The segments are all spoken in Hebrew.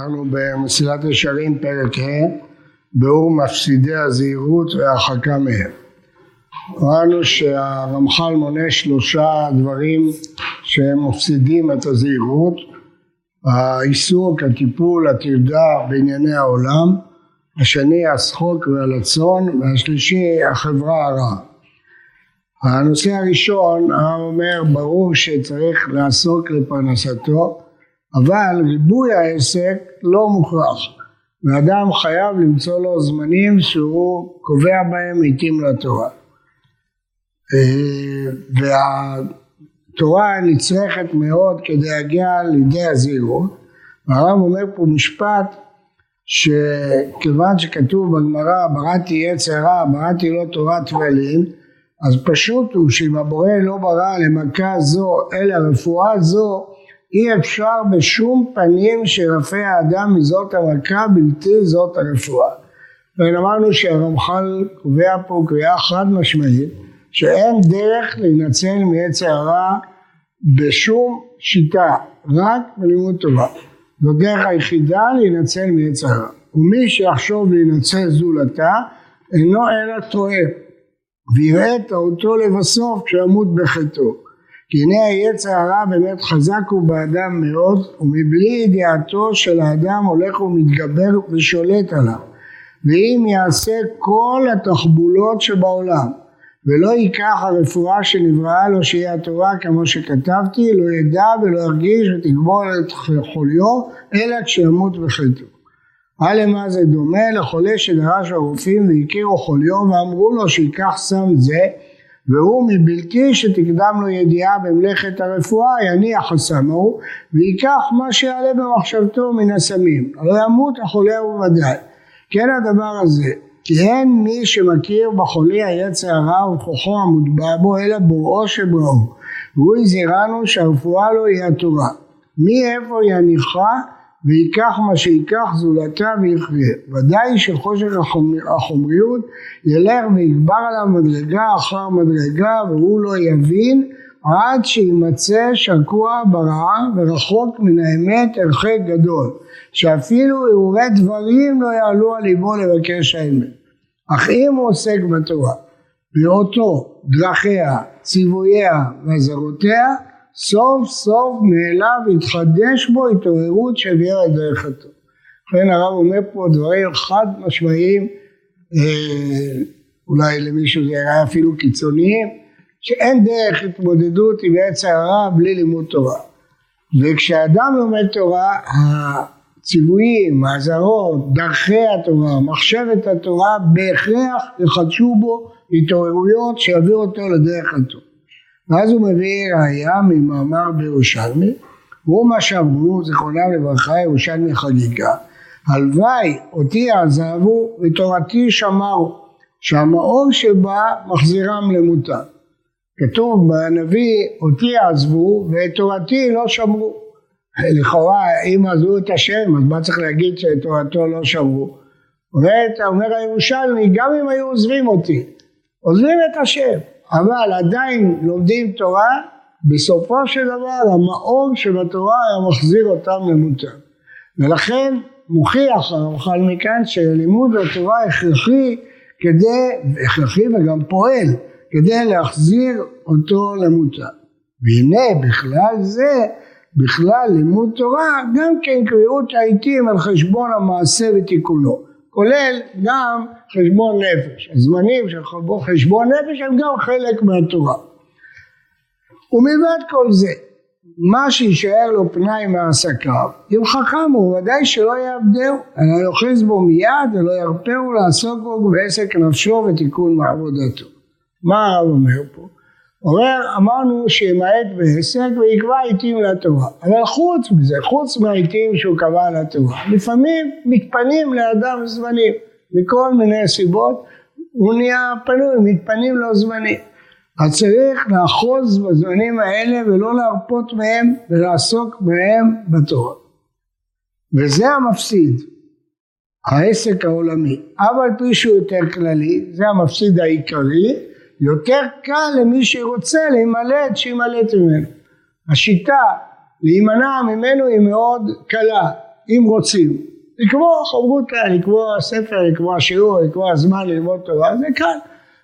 אנחנו במסילת ישרים פרק ה', ביאור מפסידי הזהירות והרחקה מהם. ראינו שהרמח"ל מונה שלושה דברים שהם מפסידים את הזהירות, העיסוק, הטיפול, הטרדה בענייני העולם, השני הצחוק והלצון, והשלישי החברה הרעה. הנושא הראשון, הרב אומר, ברור שצריך לעסוק לפרנסתו, אבל ריבוי העסק לא מוכרח. ואדם חייב למצוא לו זמנים שהוא קובע בהם עיתים לתורה. אה, והתורה נצרכת מאוד כדי להגיע לידי הזהירות. והרב אומר פה משפט שכיוון שכתוב בגמרא בראתי יצר רע, בראתי לו תורת ולין, אז פשוט הוא שאם הבורא לא ברא למכה זו אלא רפואה זו אי אפשר בשום פנים שירפא האדם מזאת המכה בלתי זאת הרפואה. ואמרנו שהרמח"ל קובע פה קריאה חד משמעית שאין דרך להינצל מעצר הרע בשום שיטה, רק בלימוד תורה. זו דרך היחידה להינצל מעצר הרע. ומי שיחשוב להינצל זולתה אינו אלא טועה ויראה טעותו לבסוף כשימות בחטאו. כי הנה היצר הרע באמת חזק הוא באדם מאוד ומבלי ידיעתו של האדם הולך ומתגבר ושולט עליו ואם יעשה כל התחבולות שבעולם ולא ייקח הרפואה שנבראה לו שהיא התורה כמו שכתבתי לא ידע ולא ירגיש ותגמור את חוליו אלא כשימות בחטאו. הלאה מה זה דומה לחולה שדרש הרופאים והכירו חוליו ואמרו לו שייקח סם זה והוא מבלתי שתקדם לו ידיעה במלאכת הרפואה יניח ההוא ויקח מה שיעלה במחשבתו מן הסמים הלא ימות החולה הוא ודאי. כן הדבר הזה כי אין מי שמכיר בחולה היצר הרע וכוחו המוטבע בו אלא בוראו שבראו והוא הזהירנו שהרפואה לו היא התורה. מי איפה יניחה וייקח מה שייקח זולתה ויחיה. ודאי שחושך החומריות ילך ויגבר עליו מדרגה אחר מדרגה והוא לא יבין עד שימצא שקוע ברעה ורחוק מן האמת הרחק גדול שאפילו הרהורי דברים לא יעלו על ליבו לבקש האמת אך אם הוא עוסק בתורה בראותו דרכיה ציווייה ואזהרותיה סוף סוף מאליו יתחדש בו התעוררות שהביאה את דרך הטוב. לכן הרב אומר פה דברים חד משמעיים, אה, אולי למישהו זה היה אפילו קיצוניים, שאין דרך התמודדות עם עץ הרע בלי לימוד תורה. וכשאדם לומד תורה, הציוויים, האזהרות, דרכי התורה, מחשבת התורה, בהכרח יחדשו בו התעוררויות שיביאו אותו לדרך הטוב. ואז הוא מביא ראייה ממאמר בירושלמי, והוא מה שאמרו זיכרונם לברכה ירושלמי חגיגה, הלוואי אותי עזבו ותורתי שמרו, שהמאור שבה מחזירם למותם. כתוב בנביא אותי עזבו ואת תורתי לא שמרו. לכאורה אם עזבו את השם אז מה צריך להגיד שאת תורתו לא שמרו? אומר הירושלמי גם אם היו עוזבים אותי עוזבים את השם אבל עדיין לומדים תורה, בסופו של דבר המאור של התורה היה מחזיר אותם למותם. ולכן מוכיח הרמח"ל מכאן שלימוד התורה הכרחי כדי, הכרחי וגם פועל, כדי להחזיר אותו למותם. והנה בכלל זה, בכלל לימוד תורה, גם כן קריאות העיתים על חשבון המעשה ותיקונו. כולל גם חשבון נפש. הזמנים של חשבון נפש הם גם חלק מהתורה. ומלבד כל זה, מה שיישאר לו פנאי מעסקיו, אם חכם הוא ודאי שלא יאבדהו, אלא יאחז בו מיד ולא ירפאו לעסוק בו בעסק נפשו ותיקון מעבודתו. מה הרב אומר פה? אומר, אמרנו שימעט בעסק ויקבע עיתים לתורה, אבל חוץ מזה, חוץ מהעיתים שהוא קבע לתורה, לפעמים מתפנים לאדם זמנים, מכל מיני סיבות הוא נהיה פנוי, מתפנים לו זמנים. אז צריך לאחוז בזמנים האלה ולא להרפות מהם ולעסוק בהם בתורה. וזה המפסיד, העסק העולמי. אבל פי שהוא יותר כללי, זה המפסיד העיקרי, יותר קל למי שרוצה להימלט שימלט ממנו. השיטה להימנע ממנו היא מאוד קלה. אם רוצים. לקבוע חברותא, לקבוע ספר, לקבוע שיעור, לקבוע זמן ללמוד תורה, זה קל.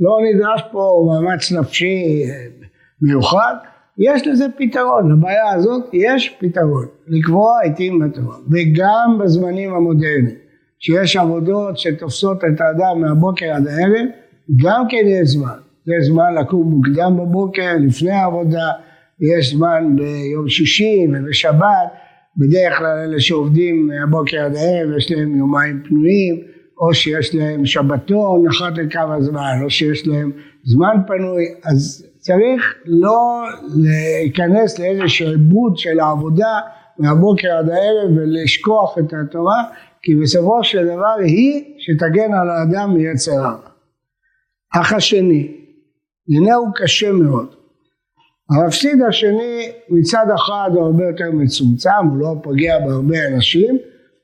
לא נדרש פה מאמץ נפשי מיוחד, יש לזה פתרון, לבעיה הזאת יש פתרון, לקבוע עיתים בתורה, וגם בזמנים המודרניים, שיש עבודות שתופסות את האדם מהבוקר עד הערב, גם כן יש זמן, יש זמן לקום מוקדם בבוקר, לפני העבודה, יש זמן ביום שישי ובשבת, בדרך כלל אלה שעובדים מהבוקר עד הערב יש להם יומיים פנויים, או שיש להם שבתון אחת לכמה זמן, או שיש להם זמן פנוי, אז צריך לא להיכנס לאיזה שעבוד של העבודה מהבוקר עד הערב ולשכוח את התורה, כי בסופו של דבר היא שתגן על האדם מיצר הרע. אח השני, הנה הוא קשה מאוד. המפסיד השני מצד אחד הוא הרבה יותר מצומצם, הוא לא פוגע בהרבה אנשים,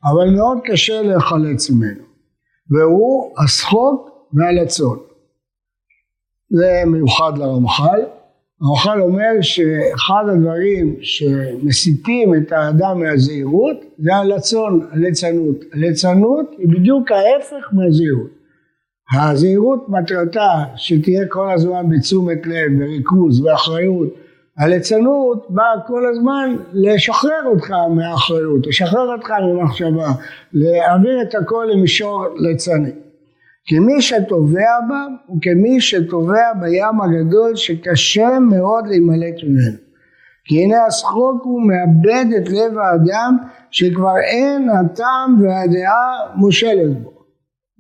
אבל מאוד קשה להיחלץ ממנו. והוא השחוק והלצון. זה מיוחד לרמח"ל. הרמח"ל אומר שאחד הדברים שמסיתים את האדם מהזהירות זה הלצון, הליצנות. הליצנות היא בדיוק ההפך מהזהירות. הזהירות מטרתה שתהיה כל הזמן בתשומת לב וריכוז ואחריות. הליצנות באה כל הזמן לשחרר אותך מהאחריות, לשחרר אותך ממחשבה, להעביר את הכל למישור ליצני. כי מי שטובע בה הוא כמי שטובע בים הגדול שקשה מאוד להימלט ממנו. כי הנה השחוק הוא מאבד את לב האדם שכבר אין הטעם והדעה מושלת בו.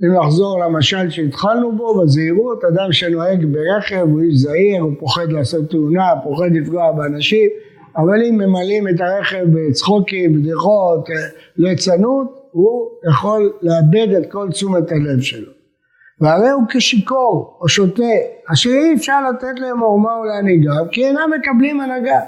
אם נחזור למשל שהתחלנו בו בזהירות, אדם שנוהג ברכב הוא איש זהיר, הוא פוחד לעשות תאונה, פוחד לפגוע באנשים, אבל אם ממלאים את הרכב בצחוקים, בדיחות, ליצנות, הוא יכול לאבד את כל תשומת הלב שלו. והרי הוא כשיכור או שותה, אשר אי אפשר לתת להם עורמה ולהנהיגה, כי אינם מקבלים הנהגה.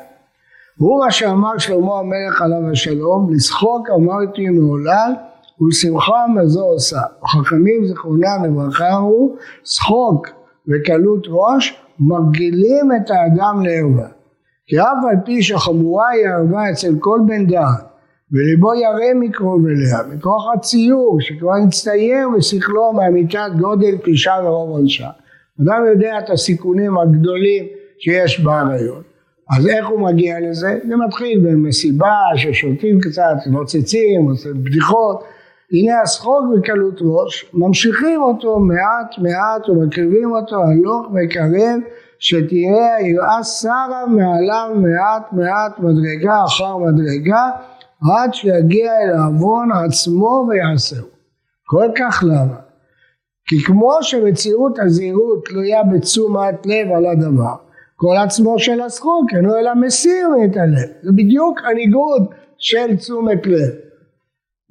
והוא מה שאמר שלמה המלך עליו השלום, לשחוק אמרתי מעולל ולשמחה מה זו עושה. החכמים זכרונם לברכה הוא שחוק וקלות ראש מרגילים את האדם לערווה. כי אף על פי שחמורה היא ערווה אצל כל בן דעת וליבו ירא מקרוב אליה, מכוח הציור שכבר הצטייר בשכלו מאמיתת גודל פרישה ורוב עונשה. אדם יודע את הסיכונים הגדולים שיש בעריות. אז איך הוא מגיע לזה? זה מתחיל במסיבה ששותים קצת, מוצצים, עושים בדיחות. הנה השחוק בקלות ראש, ממשיכים אותו מעט מעט ומקריבים אותו הלוך וקרב שתראה היראה שרה מעליו מעט מעט מדרגה אחר מדרגה עד שיגיע אל העוון עצמו ויעשהו. כל כך למה? כי כמו שמציאות הזהירות תלויה בתשומת לב על הדבר, כל עצמו של השחוק אינו אלא מסיר מאת הלב. זה בדיוק הניגוד של תשומת לב.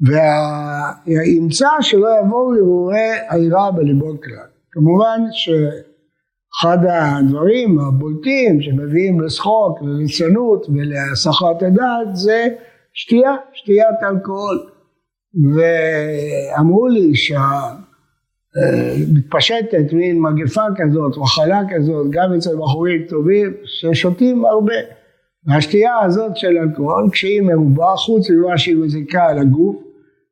והאמצע שלא יבואו הרהורי היראה בליבו כלל. כמובן שאחד הדברים הבולטים שמביאים לשחוק, לליצנות ולהסחת הדעת זה שתייה, שתיית אלכוהול. ואמרו לי שמתפשטת מין מגפה כזאת, מחלה כזאת, גם אצל בחורים טובים, ששותים הרבה. והשתייה הזאת של אלכוהול, כשהיא מרובה, חוץ ממה שהיא מזיקה על הגוף,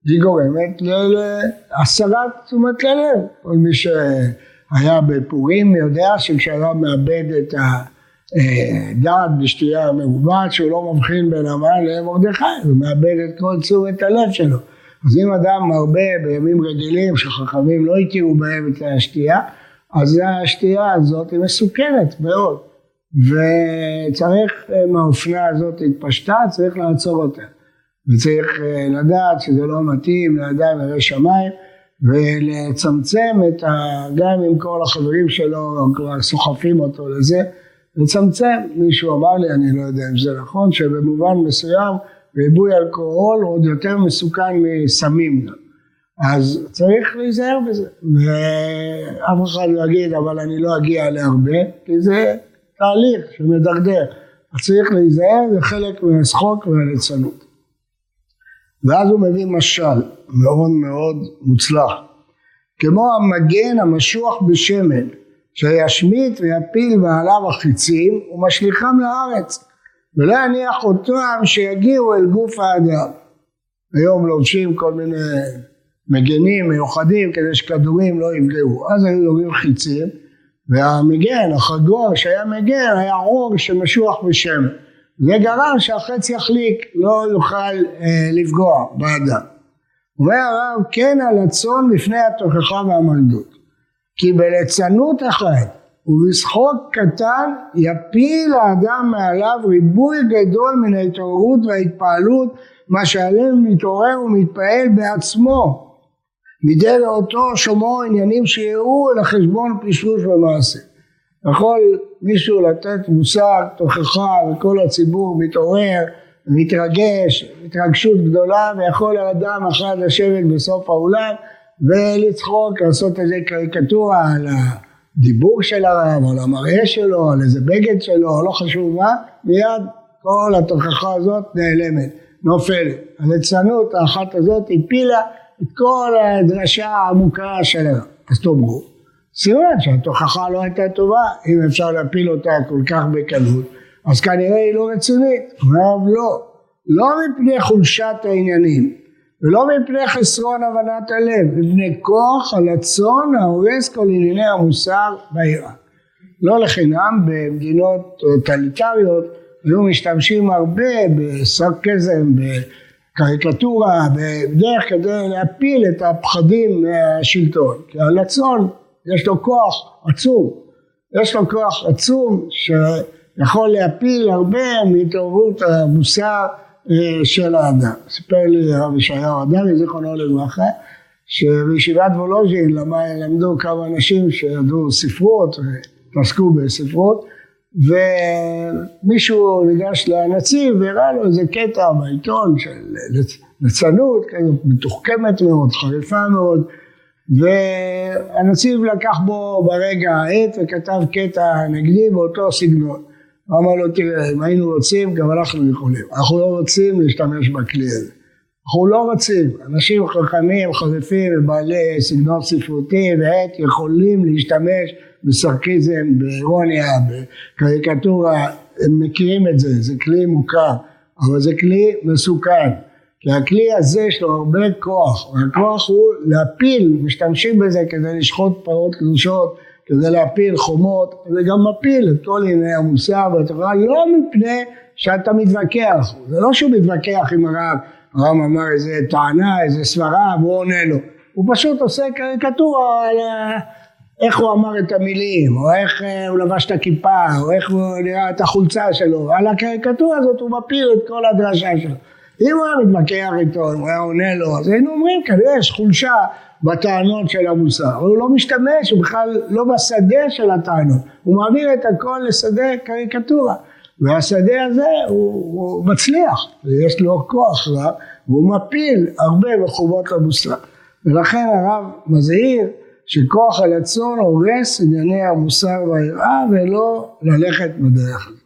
היא גורמת להסרת תשומת לב. כל מי שהיה בפורים יודע שכשאדם מאבד את הדעת בשתייה מרובה, שהוא לא מבחין בין המן למרדכי, הוא מאבד את כל תשומת הלב שלו. אז אם אדם מרבה בימים רגילים שחכמים לא הכירו בהם את השתייה, אז השתייה הזאת היא מסוכנת מאוד. וצריך, אם האופנה הזאת התפשטה, צריך לעצור אותה. וצריך אה, לדעת שזה לא מתאים לאדם ירא שמיים ולצמצם את ה... גם אם כל החברים שלו כבר סוחפים אותו לזה, לצמצם, מישהו אמר לי, אני לא יודע אם זה נכון, שבמובן מסוים ריבוי אלכוהול עוד יותר מסוכן מסמים. אז צריך להיזהר בזה, ואף אחד לא יגיד אבל אני לא אגיע להרבה, כי זה תהליך שמדרדר, אז צריך להיזהר, זה חלק מהשחוק והליצנות. ואז הוא מביא משל מאוד מאוד מוצלח. כמו המגן המשוח בשמן, שישמיט ויפיל מעליו החיצים ומשליכם לארץ, ולא יניח אותם שיגיעו אל גוף האדם. היום לובשים כל מיני מגנים מיוחדים כדי שכדורים לא יפגעו. אז היו יורים חיצים והמגן, החגור שהיה מגן היה עור שמשוח בשמן. זה גרם שהחץ יחליק, לא יוכל אה, לפגוע באדם. אומר הרב כן על הצאן לפני התוכחה והמלדות. כי בליצנות אחת ובשחוק קטן יפיל האדם מעליו ריבוי גדול מן ההתעוררות וההתפעלות מה שהלב מתעורר ומתפעל בעצמו מדי ראותו שומעו עניינים שיראו אל החשבון פשרוש ומעשה. יכול מישהו לתת מושג תוכחה וכל הציבור מתעורר מתרגש, התרגשות גדולה ויכול האדם אחד לשבת בסוף האולם ולצחוק, לעשות איזה קריקטורה על הדיבור של הרב, על המראה שלו, על איזה בגד שלו, לא חשוב מה, מיד כל התוכחה הזאת נעלמת, נופלת. הליצנות האחת הזאת הפילה את כל הדרשה העמוקה של הרב. אז תאמרו, סימן שהתוכחה לא הייתה טובה, אם אפשר להפיל אותה כל כך בקלות, אז כנראה היא לא רצינית. הרב לא, לא מפני חולשת העניינים, ולא מפני חסרון הבנת הלב, מפני כוח הלצון ההורס כל ענייני המוסר בעירה. לא לחינם במדינות טוטליטריות היו משתמשים הרבה בסרקזם, בקריקטורה, בדרך כדי להפיל את הפחדים מהשלטון. כי הלצון יש לו כוח עצום, יש לו כוח עצום שיכול להפיל הרבה מהתעוררות המוסר אה, של האדם. סיפר לי הרב ישעיהו אדרי, זיכרונו לברכה, שבישיבת וולוז'ין למדו כמה אנשים שידעו ספרות ועסקו בספרות ומישהו ניגש לנציב והראה לו איזה קטע בעיתון של ליצנות מתוחכמת מאוד, חריפה מאוד והנציב לקח בו ברגע העת וכתב קטע נגדי באותו סגנון. הוא אמר לו תראה אם היינו רוצים גם אנחנו יכולים. אנחנו לא רוצים להשתמש בכלי הזה. אנחנו לא רוצים. אנשים חכמים חריפים ובעלי סגנון ספרותי ועת יכולים להשתמש בסרקיזם באירוניה בקריקטורה הם מכירים את זה זה כלי מוכר אבל זה כלי מסוכן. כי הכלי הזה יש לו הרבה כוח והכוח הוא להפיל משתמשים בזה כדי לשחוט פרות קדושות כדי להפיל חומות, זה גם מפיל את כל ענייני המוסר והתורה, לא מפני שאתה מתווכח, זה לא שהוא מתווכח עם הרב, הרב אמר איזה טענה, איזה סברה והוא עונה לו, הוא פשוט עושה קריקטורה על איך הוא אמר את המילים, או איך אה, הוא לבש את הכיפה, או איך הוא נראה את החולצה שלו, על הקריקטורה הזאת הוא מפיל את כל הדרשה שלו. אם הוא היה מתווכח איתו, אם הוא היה עונה לו, אז היינו אומרים כנראה יש חולשה בטענות של המוסר, אבל הוא לא משתמש, הוא בכלל לא בשדה של הטענות, הוא מעביר את הכל לשדה קריקטורה, והשדה הזה הוא, הוא מצליח, ויש לו כוח רב, והוא מפיל הרבה מחובות למוסר, ולכן הרב מזהיר שכוח הלצון הורס ענייני המוסר והיראה ולא ללכת בדרך הזאת.